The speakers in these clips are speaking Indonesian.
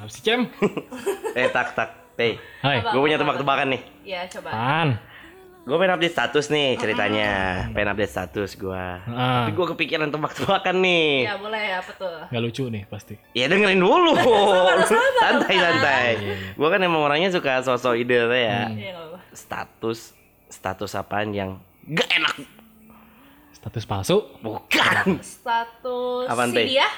Apa sih Cem? Eh tak tak. Eh, Hai. Apa? gue punya tebak-tebakan nih. Iya, coba. Apaan? Gue pengen update status nih ceritanya. Pengen update status gue. Ah, Tapi gue kepikiran tebak-tebakan nih. Iya, boleh apa tuh? nggak lucu nih pasti. Ya dengerin dulu. santai santai. Gue kan emang orangnya suka sosok ide tuh ya. Hmm. Iya. Status status apaan yang gak enak? Status palsu? Bukan. Status Apaan, dia?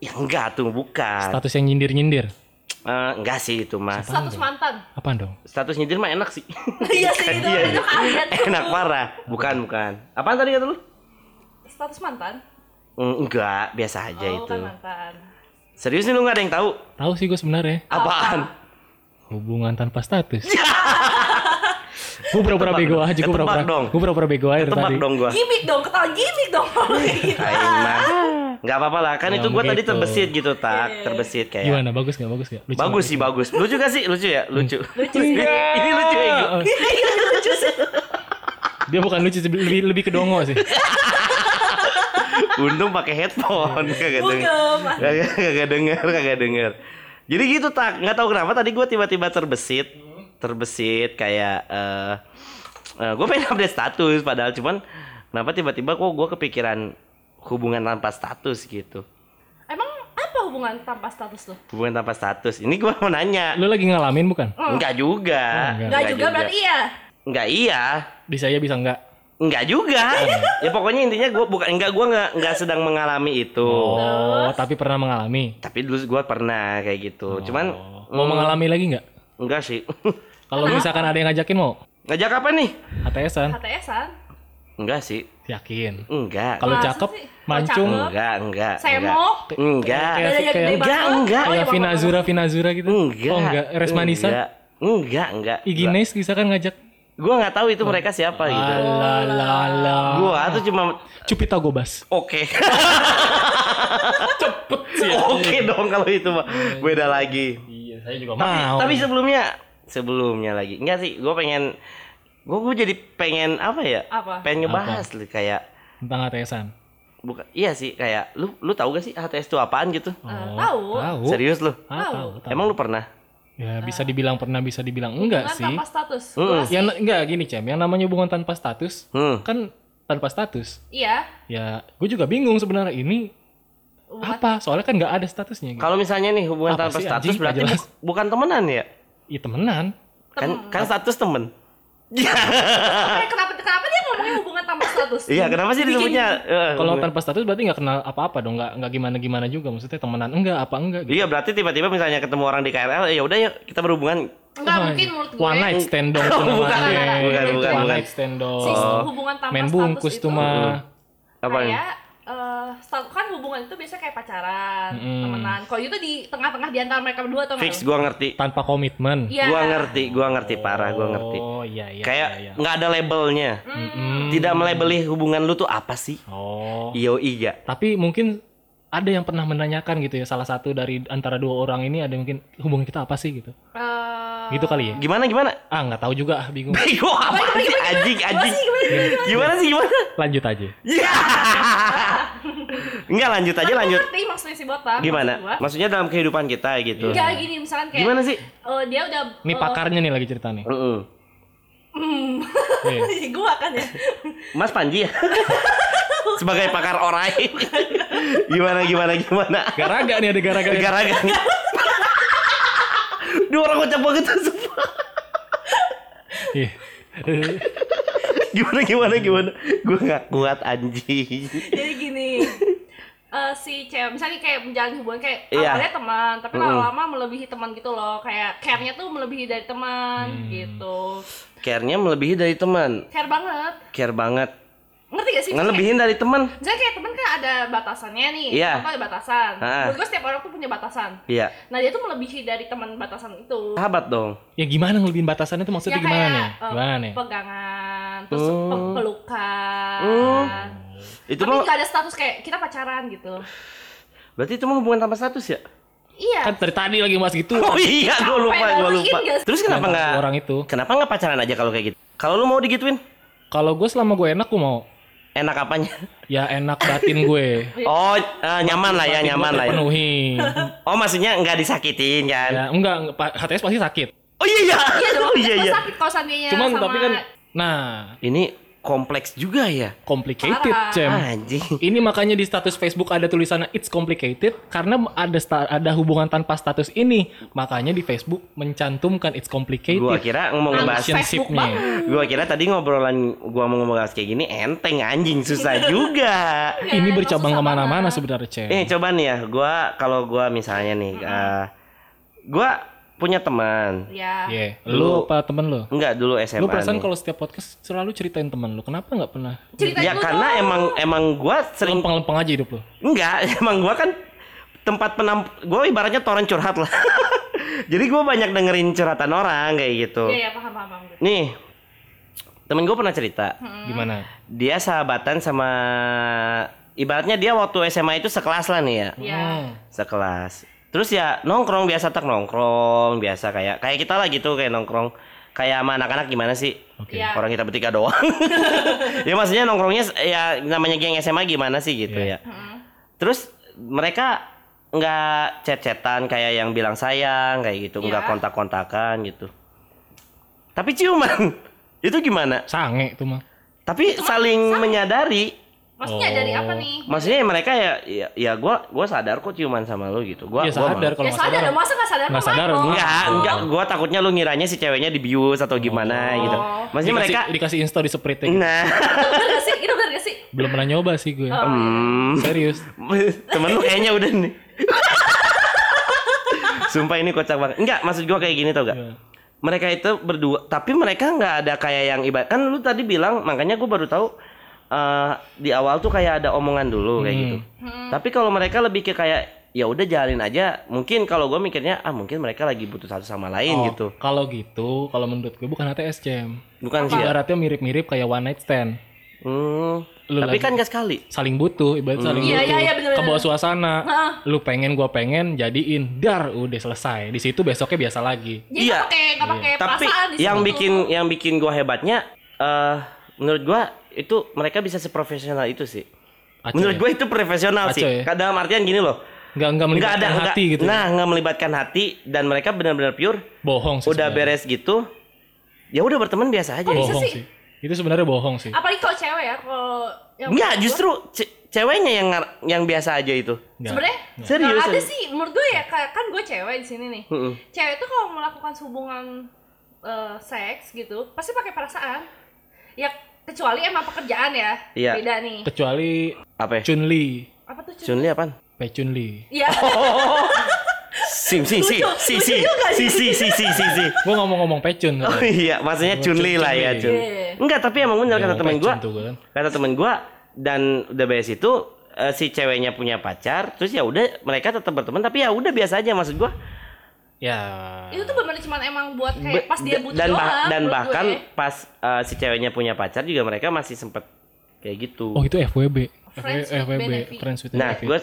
Ya enggak tuh bukan. Status yang nyindir-nyindir? Eh, enggak sih itu mas. Status mantan. Apaan dong? Status nyindir mah enak sih. Iya sih, itu Iya, tuh. enak parah. Bukan bukan. Apaan tadi kata lu? Status mantan? Mm, Enggak, biasa aja oh, itu. bukan mantan. Serius nih lu gak ada yang tahu? Tahu sih gue sebenarnya. Apaan? Hubungan tanpa status. gue pura-pura bego dong. aja, gue pura-pura. dong. Gue pura-pura bego aja tadi. dong gua. Gimik dong, ketahuan gimik dong. Aing mah. Enggak apa-apa lah, kan Ya, itu gua tadi terbesit gitu, tak. Terbesit kayak. Gimana? Bagus nggak? Bagus nggak? Lucu Bagus sih, bagus. Lucu gak sih? Lucu ya? Lucu. Lucu Ini, ini lucu ya, Gu? Lucu sih. Dia bukan lucu, sih, lebih lebih ke dongo sih. Untung pakai headphone, kagak denger. Kagak denger, kagak denger. Jadi gitu tak, nggak tahu kenapa tadi gua tiba-tiba terbesit, terbesit kayak eh eh, gue pengen update status padahal cuman kenapa tiba-tiba kok gue kepikiran hubungan tanpa status gitu. Emang apa hubungan tanpa status tuh? Hubungan tanpa status. Ini gua mau nanya. Lu lagi ngalamin bukan? Enggak juga. Oh, enggak. Enggak juga berarti iya. Enggak iya. Bisa ya bisa enggak? Enggak juga. ya pokoknya intinya gua bukan enggak gua enggak enggak sedang mengalami itu. Oh, tapi pernah mengalami. Tapi dulu gua pernah kayak gitu. Cuman Oh. Mau mengalami lagi nggak? enggak sih. Kalau misalkan ada yang ngajakin mau Ngajak apa nih? HTS-an? HTS-an. Enggak sih. Yakin. Enggak. Kalau cakep, mancung? Enggak, enggak. Enggak. Kayak- kayak- gede enggak, banget. enggak. Oh, iya, kayak Bapak. Vinazura Vinazura gitu. Enggak. Oh enggak, Resmanisa. Enggak. Enggak, enggak. Igines bisa kan ngajak. Gua nggak tahu itu mereka siapa gitu. Alalala. Gua tuh cuma Cupita Gobas. oke. Cepet sih. Oke dong kalau itu mah. Beda lagi. Iya, saya juga mau. tapi sebelumnya sebelumnya lagi enggak sih gue pengen gue gue jadi pengen apa ya Apa? pengen ngebahas li, kayak tentang HTS-an. bukan iya sih kayak lu lu tahu gak sih HTS itu apaan gitu Eh, tahu. Tahu. serius lu Ah, Tahu. emang lu pernah Ya bisa dibilang pernah, bisa dibilang enggak Hubungan sih. tanpa status. Hmm. Gua sih, Ya enggak gini, Cem. Yang namanya hubungan tanpa status hmm. kan tanpa status. Iya. Ya, gue juga bingung sebenarnya ini Hubungan apa? Soalnya kan nggak ada statusnya gitu. kalau misalnya nih hubungan Apa tanpa sih, status anjing? Berarti bu- bukan temenan ya Iya temenan. kan kan status temen Eh, kenapa kenapa dia ngomongin hubungan tanpa status? iya kenapa sih disebutnya eh, Kalau tanpa status berarti nggak kenal apa-apa dong, nggak nggak gimana-gimana juga. Maksudnya temenan enggak apa enggak gitu. iya berarti tiba-tiba misalnya ketemu orang di KRL ya udah ya kita berhubungan Enggak Oh, mungkin menurut gue. One night stand dong tuh Oh, bukan, namanya. bukan, bukan, Itu bukan, One night stand dong. Hubungan tanpa Main status bungkus itu tuh mah. apa nih? Eh, stat- kan hubungan itu biasanya kayak pacaran, Mm-mm. temenan. Kalau itu di tengah-tengah di antara mereka berdua tuh fix gua ngerti Tanpa komitmen. Iya. gua ngerti gua ngerti parah gua ngerti Oh iya iya. kayak iya, iya. nggak ada labelnya Mm-mm. tidak melabeli hubungan lu tuh apa sih Oh. iyo iya Tapi mungkin ada yang pernah menanyakan gitu ya salah satu dari antara dua orang ini ada mungkin hubungan kita apa sih gitu. Eh, Gitu kali ya? gimana gimana Ah nggak tahu juga bingung. bego apa sih anjing anjing gimana sih gimana Lanjut aja. ya enggak lanjut aja lanjut ngerti maksudnya si botak. gimana maksud gua. maksudnya dalam kehidupan kita gitu Enggak gini misalkan kayak gimana sih eh, dia udah Ini eh, pakarnya nih lagi cerita nih. Mm-mm. hmm. Iya. gua kan ya. Mas Panji ya sebagai pakar orai gimana gimana gimana Garaga nih ada garaga. gara-gara Dua orang kocak banget tuh semua. Iya. Gimana gimana gimana? Gue gak kuat anjing. Jadi. Eh, si cewek misalnya kayak menjalin hubungan kayak Iya. awalnya teman tapi Mm-mm. lama-lama melebihi teman gitu loh kayak care-nya tuh melebihi dari teman Hmm. gitu Care-nya melebihi dari teman. care banget Care banget. ngerti gak sih Ngelebihin dari teman. misalnya kayak teman kan ada batasannya nih Iya. apa ada batasan Ah. menurut gue setiap orang tuh punya batasan Iya. nah dia tuh melebihi dari teman batasan itu Sahabat dong. Ya gimana ngelebihin batasannya tuh maksudnya Ya gimana kayak, nih? eh, Gimana nih? pegangan terus Oh. pe- pelukan. Oh. Itu Tapi nggak ada status kayak kita pacaran gitu. berarti itu mah hubungan tanpa status ya? Iya. Kan dari tadi lagi mas gitu. Oh iya, gue lupa, gue lupa. sih. Terus kenapa nggak orang itu. Kenapa nggak pacaran aja kalau kayak gitu? Kalau lu mau digituin, Kalau gue selama gue enak gue mau. enak apanya? Ya enak batin gue. Oh, eh, nyaman lah ya, Batin nyaman lah ya. terpenuhi. Oh, maksudnya nggak disakitin kan? Ya enggak, HTS pasti sakit. Oh iya iya. Iya dong. Oh iya iya. sakit kalau seandainya Cuman sama tapi kan nah, Ini kompleks juga ya. complicated, Parah. Cem. Anjing. Ini makanya di status Facebook ada tulisannya it's complicated karena ada ada hubungan tanpa status ini. Makanya di Facebook mencantumkan it's complicated. Gua kira mau ngebahas. Gua kira tadi ngobrolan gua mau ngebahas kayak gini enteng anjing susah juga. Ini Ya, bercabang ke mana-mana banget. sebenarnya, Cem. Eh coba nih ya, gua kalau gua misalnya nih, eh, gua punya teman. Ya. Iya. Lu- Lu apa temen lu? Enggak dulu SMA. Lu perasaan kalau setiap podcast selalu ceritain temen lu. Kenapa nggak pernah Ceritain Ya karena dong. emang emang gua sering lempeng-lempeng aja hidup lu? enggak, emang gua kan tempat penamp gua ibaratnya toren curhat lah. Jadi gua banyak dengerin curhatan orang kayak gitu. Iya, iya, paham, paham, paham. Nih, temen gua pernah cerita. Gimana? Dia sahabatan sama ibaratnya dia waktu SMA itu sekelas lah nih ya. Iya. Hmm. Sekelas. Terus ya nongkrong biasa tak nongkrong biasa kayak kayak kita lah gitu kayak nongkrong kayak sama anak-anak gimana sih? Oke. Iya. Orang kita bertiga doang. ya maksudnya nongkrongnya ya namanya geng SMA gimana sih gitu Iya. ya. Terus mereka nggak chat-chatan kayak yang bilang sayang kayak gitu, nggak Iya. kontak-kontakan gitu. Tapi ciuman itu gimana? Sange itu mah. Tapi saling menyadari. Maksudnya Oh. dari apa nih? Maksudnya mereka ya ya, ya gua gua sadar kok ciuman sama lu gitu. Gua gua sadar kalau Ya sadar, sadar. masa nggak sadar? Nggak mah, sadar, Enggak, enggak, gua takutnya lu ngiranya si ceweknya dibius atau gimana gitu. Maksudnya Dikasih, mereka dikasih insta di sprite gitu. Nah, Bener gak sih? Itu bener gak sih? Belum pernah nyoba sih gue. Oh. hmm, Serius. temen lu kayaknya udah nih. Sumpah ini kocak banget. Enggak, maksud gua kayak gini tau gak? Iya. Mereka itu berdua, tapi mereka nggak ada kayak yang ibarat. Kan lu tadi bilang, makanya gua baru tahu eh, di awal tuh kayak ada omongan dulu kayak Hmm. gitu. Tapi kalau mereka lebih ke kayak ya udah jalin aja. Mungkin kalau gua mikirnya ah mungkin mereka lagi butuh satu sama lain Oh, gitu. Kalau gitu, kalau menurut gue bukan HTS, Cem. Bukan sih ya. Ibaratnya mirip-mirip kayak one night stand. Hmm. Lu Tapi lagi- kan gak sekali. Saling butuh, ibarat saling Iya, butuh. iya, iya, bener-bener. Ke bawah suasana. Heeh. Lu pengen, gua pengen, jadiin. Dar, udah selesai. Di situ besoknya biasa lagi. Jadi Iya. pakai Tapi perasaan di yang bikin yang bikin gua hebatnya eh menurut gua itu mereka bisa seprofesional itu sih. Acau menurut ya? gua itu profesional Acau sih. ya? Kadang artian gini loh. Nggak, nggak Nggak melibatkan ada hati nggak- gitu. ya? Nah, nggak melibatkan hati dan mereka benar-benar pure. Bohong sih. Udah sebenarnya. beres gitu. Ya udah berteman biasa aja. bisa Bohong sih? sih. Itu sebenarnya bohong sih. Apalagi kalau cewek ya, kalau yang Enggak, justru ce- ceweknya yang yang biasa aja itu. sebenarnya Serius, nggak ada serius. sih menurut gue ya kan gue cewek di sini nih. Mm-mm. Cewek tuh kalau melakukan hubungan eh, seks gitu pasti pakai perasaan. Ya kecuali emang pekerjaan ya. Iya. Beda nih. Kecuali Apa? ya? Chun Li. Apa tuh? Cun? Chunli apaan? Pe Chun Li. Iya. Sim, si, si, si, si, si, si, si, si, si, si. Gua ngomong-ngomong Pecun. Oh iya, maksudnya Oh, Chunli lah ya, Chun-Li. Chun. Iya. Enggak, tapi emang benar kata temen gua. Tuh, kan. kata temen gua dan udah beres itu eh, si ceweknya punya pacar terus ya udah mereka tetap berteman tapi ya udah biasa aja maksud gua Ya. Itu tuh benar cuma emang buat Be- kayak pas dia butuh dan bah- doang. dan menurut bahkan gue. pas eh, si ceweknya punya pacar juga mereka masih sempet kayak gitu Oh, itu FWB. Friends FWB. Friends with nah Ber- juga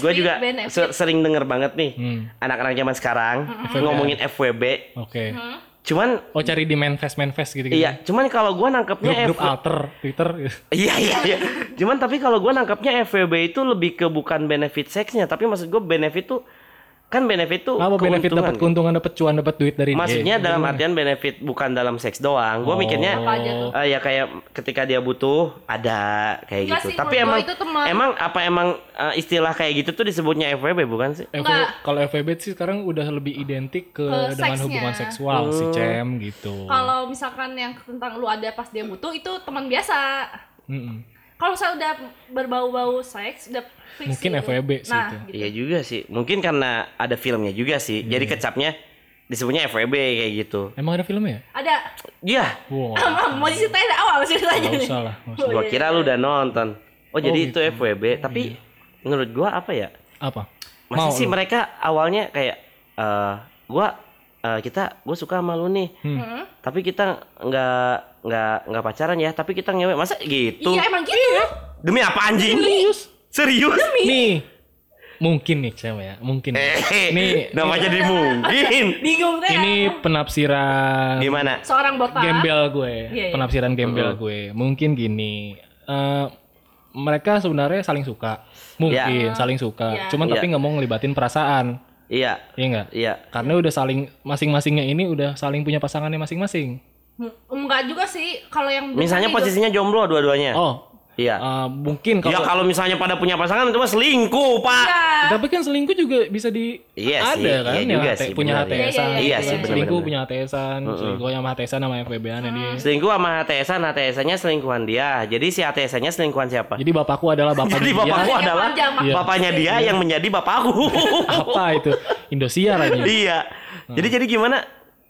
with juga benefit. sering denger banget nih Hmm, anak-anak zaman sekarang ngomongin FWB oke. Hmm. cuman Oh, cari di manifest manifest gitu gitu. iya cuman kalau gua nangkepnya Grup-grup F- alter Twitter gitu. Iya iya iya. Cuman tapi kalau gua nangkapnya FWB itu lebih ke bukan benefit seksnya, tapi maksud gua benefit tuh kan benefit tuh Apa benefit keuntungan, dapat kan? keuntungan, dapat cuan, dapat duit dari Maksudnya dia? dalam Gimana? artian benefit bukan dalam seks doang. Gua Oh. mikirnya Apa aja tuh? eh, ya kayak ketika dia butuh ada kayak Enggak gitu. sih, Tapi emang gua itu teman. emang apa emang eh, istilah kayak gitu tuh disebutnya FWB bukan sih? Enggak. kalau FWB sih sekarang udah lebih identik ke, Ke dengan seksnya. hubungan seksual Oh. si Cem gitu. Kalau misalkan yang tentang lu ada pas dia butuh itu teman biasa. Mm-mm. Kalau misalnya udah berbau-bau seks, udah fix Mungkin sih. FWB sih nah, itu. Gitu. Iya juga sih. Mungkin karena ada filmnya juga sih. Jadi kecapnya disebutnya FWB kayak gitu. Emang ada filmnya ya? Ada. Iya. Wow. mau diceritain awal ceritanya. Gak usah lah. usah. Gua kira lu udah nonton. Oh, jadi gitu. itu FWB, tapi menurut gua apa ya? Apa? Masa Mau sih lu? mereka awalnya kayak eh gua eh, kita gue suka sama lu nih Hmm. tapi kita nggak nggak nggak pacaran ya tapi kita ngewe masa gitu Iya emang gitu. demi apa anjing Serius. serius Nih, mungkin nih cewek ya, mungkin. eh Nih, namanya jadi mungkin Bingung deh. ini penafsiran gimana seorang botak. gembel gue, Iya, iya. penafsiran gembel gue. Mungkin gini, eh, mereka sebenarnya saling suka, mungkin saling suka. Iya. Cuman tapi Iya. nggak mau ngelibatin perasaan, iya iya nggak? iya Karena udah saling masing-masingnya ini udah saling punya pasangannya masing-masing. Hmm, Enggak juga sih kalau yang misalnya hidup- posisinya jomblo dua-duanya? Oh, iya. eh, mungkin ya kalau kalau misalnya pada punya pasangan itu mah selingkuh pak. Iya. tapi kan selingkuh juga bisa di Iya ada sih, kan iya yang juga sih, punya iya. HTSan Iya, iya, iya gitu sih, kan. benar, selingkuh benar. punya HTSan selingkuh sama HTSan sama FBB-an dia selingkuh sama HTSan HTSannya selingkuhan dia. Jadi si HTSannya selingkuhan siapa? Jadi bapakku adalah bapaknya jadi dia. bapakku Yang adalah Iya. bapaknya dia yang menjadi bapakku. Apa itu? Indosiar aja. Iya. Jadi jadi gimana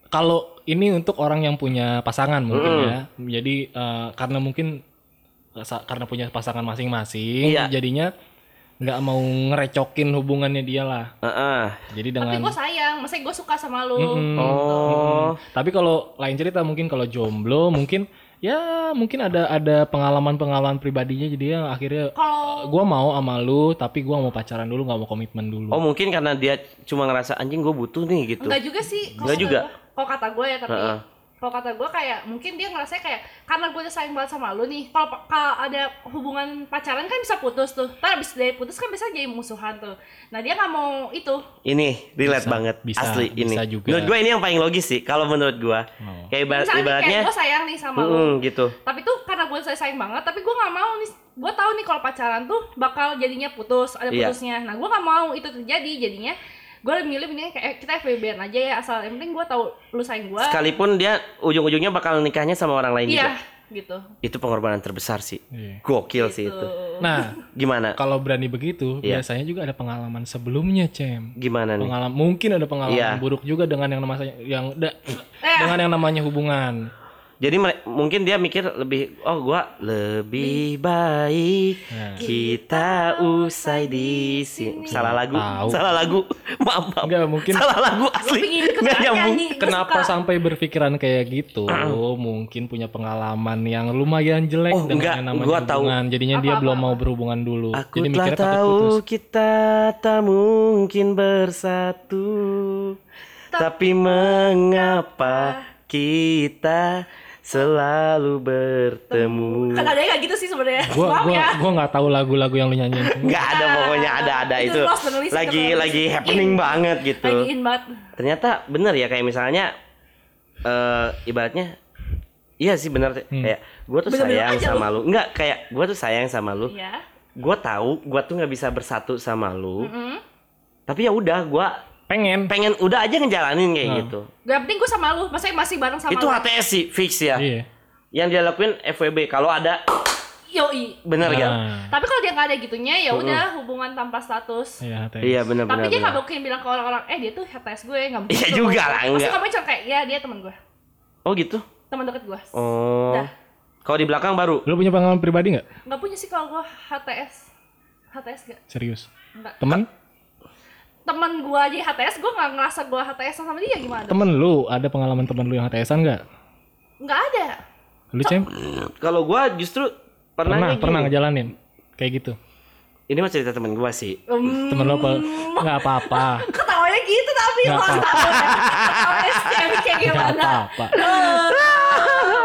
kalau ini untuk orang yang punya pasangan mungkin ya jadi eh, karena mungkin eh, sa- karena punya pasangan masing-masing Iya. jadinya nggak mau ngerecokin hubungannya dia lah Heeh. jadi Tapi dengan gue sayang, maksudnya gue suka sama lu. Mm-mm. oh Tapi kalau lain cerita mungkin kalau jomblo mungkin ya mungkin ada ada pengalaman-pengalaman pribadinya jadi ya akhirnya Kalau gua mau sama lu tapi gua mau pacaran dulu nggak mau komitmen dulu. oh mungkin karena dia cuma ngerasa anjing gue butuh nih gitu enggak juga sih. Enggak juga? Kalau kata gue ya tapi Heeh. kalau kata gue kayak mungkin dia ngerasa kayak karena gue udah sayang banget sama lu nih. Kalau ada hubungan pacaran kan bisa putus tuh. Ntar abis dari putus kan bisa jadi musuhan tuh. Nah dia nggak mau itu. ini relate Bisa, banget bisa, asli ini bisa juga. menurut gue ini yang paling logis sih kalau menurut gue Oh. kayak ibarat, Misalnya ibaratnya kayak gue sayang nih sama lu. mm, gitu Tapi tuh karena gue sayang banget, tapi gue nggak mau nih. Gue tahu nih kalau pacaran tuh bakal jadinya putus, ada Iya. putusnya. Nah gue nggak mau itu terjadi, jadinya gue milih ini kayak eh, kita FWB aja ya asal yang penting gue tahu lu sayang gue. sekalipun dia ujung-ujungnya bakal nikahnya sama orang lain Iya, juga gitu. itu pengorbanan terbesar sih Iya. gokil sih itu Nah, gimana kalau berani begitu Iya. biasanya juga ada pengalaman sebelumnya, Cem. gimana nih Pengalaman mungkin ada pengalaman Iya. buruk juga dengan yang namanya yang da- Eh. dengan yang namanya hubungan. Jadi mungkin dia mikir lebih oh gua lebih baik Nah. kita usai di sini. Salah lagu. Tahu. Salah lagu. Maaf, maaf. Enggak mungkin Salah lagu asli. Nggak nyambung. gua Kenapa suka. sampai berpikiran kayak gitu? Mungkin punya pengalaman yang lumayan jelek Oh, dengan enggak, yang namanya gua tahu. hubungan. Jadinya dia Apa, belum apa, mau apa? berhubungan dulu. Aku Jadi telah mikirnya takut tahu putus. kita tak mungkin bersatu. Tapi mengapa kita selalu bertemu? Kan ada kayak gitu sih sebenarnya. Gua Maaf gua ya. gua nggak tahu lagu-lagu yang lu nyanyiin. Nggak ada pokoknya ada ada Itu itu, dan listen lagi lagi happening In. banget gitu. Lagi in banget. ternyata bener ya kayak misalnya eh ibaratnya iya sih bener kayak gue tuh Bener-bener sayang aja sama lu enggak kayak gue tuh sayang sama lu Iya. gue tahu gue tuh nggak bisa bersatu sama lu Mm. tapi ya udah gue Pengen. pengen udah aja ngejalanin kayak Nah. gitu Gak penting gue sama lu, maksudnya masih bareng sama itu lu. HTS sih fix ya Iya. yang dia lakuin FWB kalau ada Yoi. bener ya Nah, Tapi kalau dia nggak ada gitunya ya udah hubungan tanpa status. Iya, HTS. iya bener Tapi bener, dia bener. nggak mungkin bilang ke orang-orang, eh dia tuh HTS gue nggak mungkin. Iya juga lah, Pasti enggak. kamu cuma kayak, ya dia teman gue, oh gitu teman deket gue. oh Dah. kalau di belakang baru Lu punya pengalaman pribadi nggak? Nggak punya sih kalau gue HTS. HTS gak? Serius? Enggak. Temen? Temen gue aja HTS, gue nggak ngerasa gue HTS sama dia gimana? Temen lu ada pengalaman temen lu yang HTSan nggak? Nggak ada. Lu Cem? kalau gue justru Pernah, pernah pernah ngejalanin kayak gitu. ini mah cerita temen gue sih Hmm, Temen lu apa? Nggak apa-apa. ketawanya gitu tapi lo apa-apa. tahu ya. Kayak Nggak gimana? apa-apa. Eh,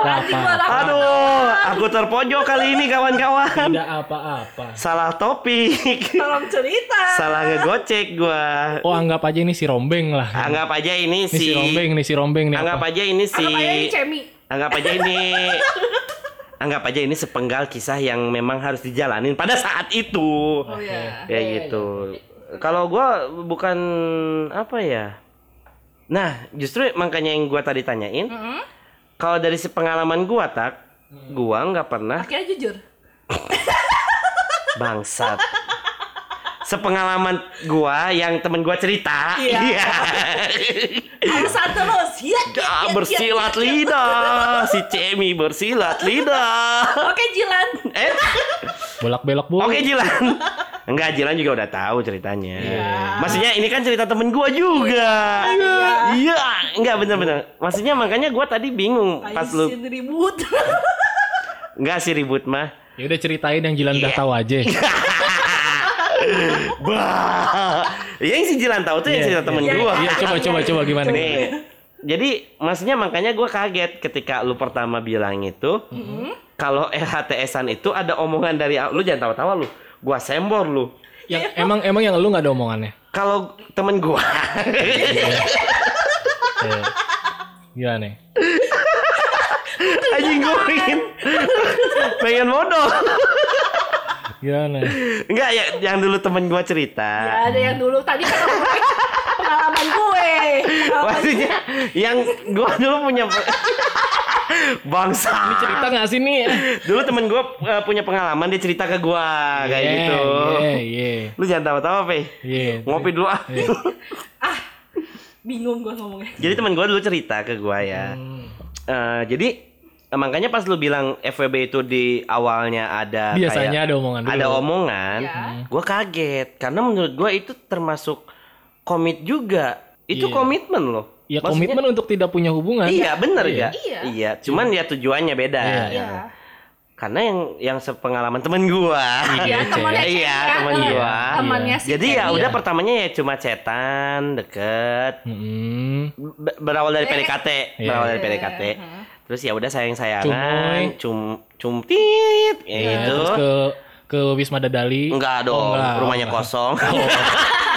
apa-apa. Aduh, aku terpojok kali ini kawan-kawan. Tidak apa-apa. Salah topik. tolong cerita. Salah ngegocek gua. Oh anggap aja ini si Rombeng lah. Anggap aja ini Ini si si Rombeng nih si Rombeng nih Anggap apa? aja ini si Anggap aja ini Cemi. Anggap aja ini Anggap aja ini sepenggal kisah yang memang harus dijalanin pada saat itu. Oh iya. Kayak gitu. Kalau gua bukan apa ya? Nah, justru makanya yang gua tadi tanyain, Mm-mm. kalau dari si pengalaman gua tak, gua nggak pernah Akhirnya jujur. Bangsat. Sepengalaman gua yang temen gua cerita. Iya. Alasan terus. Ya, ya, bersilat ya, ya. lidah. Si Cemi bersilat lidah. Oke Jilan. Eh, Bolak-belok bu. oke Jilan. Enggak, Jilan juga udah tahu ceritanya. Maksudnya ini kan cerita temen gua juga. Iya, enggak bener-bener. Maksudnya makanya gua tadi bingung pas lu ribut. enggak sih ribut mah. Ya udah ceritain yang Jilan udah Iya. tahu aja. Bah. Ya yang si Jilan tahu tuh yang Iya, cerita temen iya. gua. Iya, coba coba coba gimana? Nih. Jadi maksudnya makanya gua kaget ketika lu pertama bilang itu kalau LHTS-an itu ada omongan dari lu jangan tawa-tawa lu. Gua sembor lu. Yang emang emang yang lu nggak ada omongannya. Kalau temen gua Eh, Gimana? anjing gua pengen pengen modal. Gimana? Enggak ya yang dulu temen gua cerita. Ya, ada yang dulu tadi kan pengalaman gue. Pengalaman Maksudnya yang gua dulu punya bangsa. Cerita nggak sih nih? Dulu temen gua eh, punya pengalaman dia cerita ke gua kayak gitu. Iya, iya. Lu jangan tawa-tawa, Pe. Iya. Ngopi dulu ah. bingung gue ngomongnya. Jadi temen gua dulu cerita ke gua ya. Eh, jadi eh, makanya pas lu bilang FWB itu di awalnya ada Biasanya kayak- ada omongan dulu. ada omongan, Ya. gua kaget karena menurut gua itu termasuk komit juga. Itu Iya. komitmen loh. Ya Maksudnya- komitmen untuk tidak punya hubungan. Iya bener Iya. ya. Iya. Iya. Cuman ya tujuannya beda. Iya. Iya. Karena yang yang sepengalaman temen gua. Ya, temannya Iya, Cem, temen ya. gua. Temannya si Jadi ya udah pertamanya ya cuma cetan, deket. Be- berawal dari PDKT, Iya. berawal dari PDKT. Terus ya udah sayang Cumoy. sayangan, cum cumtit, ya Ya, gitu. Terus ke ke Wisma Dadali. Enggak Oh, dong, enggak. rumahnya Oh, enggak. kosong.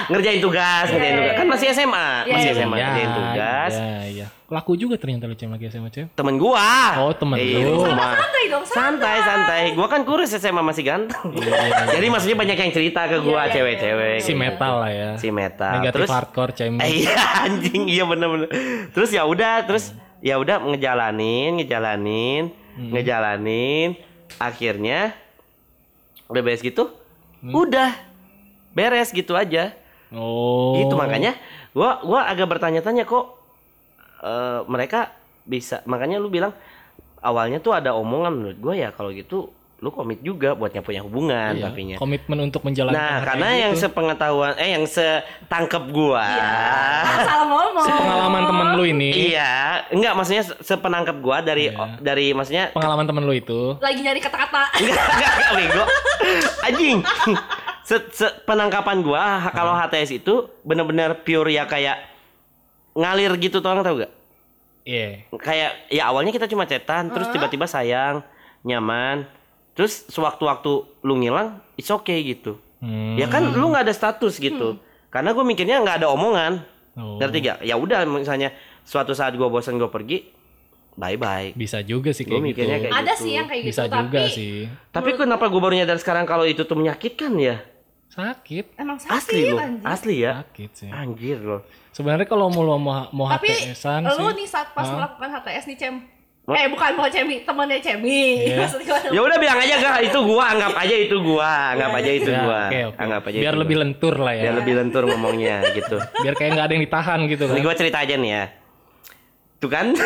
Ngerjain tugas, ngerjain Iya, tugas. iya, Kan masih SMA, Iya, masih iya, SMA Ya, ngerjain tugas. Iya, iya. Laku juga ternyata lu Cem lagi SMA Cem. Temen gua. Oh, temen Iya, lu. rumah. Santai dong, Santai, santai. Gua kan kurus SMA masih ganteng. Jadi maksudnya banyak yang cerita ke gua Iya, iya, cewek-cewek. Si metal lah ya. Si metal. Negatif Terus hardcore Cem. Eh, iya anjing, iya bener-bener. Terus ya udah, terus ya udah ngejalanin, ngejalanin, Hmm. ngejalanin. Akhirnya udah beres gitu, udah beres gitu aja. Oh. Gitu makanya gua gua agak bertanya-tanya kok eh, mereka bisa makanya lu bilang awalnya tuh ada omongan menurut gua ya kalau gitu lu komit juga buat punya hubungan Iya, tapinya. komitmen untuk menjalankan Nah, karena kayak yang gitu. sepengetahuan eh yang setangkep gua. Salah ngomong. pengalaman temen lu ini, Iya, enggak maksudnya se- sepenangkep gua dari Iya. dari maksudnya pengalaman temen lu itu, Lagi nyari kata-kata. enggak enggak enggak bego. Anjing. Se, se- penangkapan gua ha- kalau HTS itu bener-bener pure ya kayak ngalir gitu tuh orang tau gak? iya. Kayak ya awalnya kita cuma cetan, terus tiba-tiba sayang, nyaman, terus sewaktu-waktu lu ngilang, it's okay gitu. Hmm. Ya kan lu nggak ada status gitu. Karena gue mikirnya nggak ada omongan. Oh. Ngerti gak? Ya udah misalnya suatu saat gue bosan gue pergi, bye bye. Bisa juga sih Gua kayak gitu. kayak Ada gitu. sih yang kayak gitu, Bisa juga tapi sih. Tapi kenapa gue baru nyadar sekarang kalau itu tuh menyakitkan ya? Sakit, emang sakit Asli loh, anjing. asli ya. sakit sih. Anjir loh. Sebenarnya kalau mau lo mau, mau Tapi HTS-an lu sih. nih saat pas Hah? melakukan HTS nih Cem. What? Eh bukan bukan Cemi, temannya Cemi. Iya. Maksud gua. Ya udah bilang aja gak itu gua, anggap aja itu gua, anggap aja itu Ya, gua. oke, oke. Anggap aja Biar itu lebih gua. lentur lah ya. biar lebih lentur ngomongnya gitu. Biar kayak nggak ada yang ditahan gitu kan. Ini gua cerita aja nih ya. Tuh kan?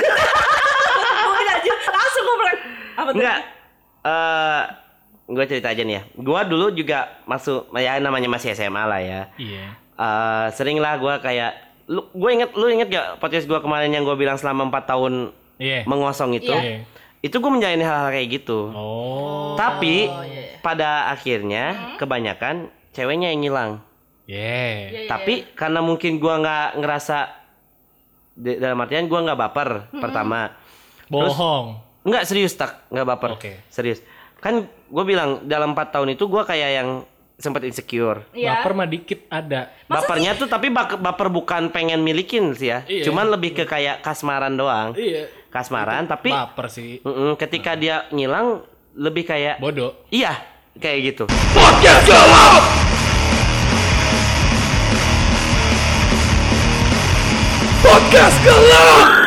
Langsung gue bilang apa tuh? Enggak. Eh gue cerita aja nih ya. Gua dulu juga masuk ya namanya masih SMA lah ya. Iya. Eh sering lah gue kayak lu gue inget lu inget gak podcast gue kemarin yang gue bilang selama empat tahun Iya. mengosong itu Iya. itu gue menjalani hal-hal kayak gitu Oh. tapi iya, iya. pada akhirnya kebanyakan ceweknya yang ngilang Yeah. Iya, iya, tapi karena mungkin gue nggak ngerasa dalam artian gue nggak baper pertama Bohong. nggak serius tak nggak baper Oke. serius kan gue bilang dalam empat tahun itu gue kayak yang sempat insecure Iya. Baper mah dikit ada. Masa Bapernya tuh tapi bak- baper bukan pengen milikin sih ya. Iya. Cuman lebih ke kayak kasmaran doang. Iya. Kasmaran tapi Baper sih. mm-mm, ketika dia ngilang lebih kayak Bodoh. iya kayak gitu. Podcast Gelap!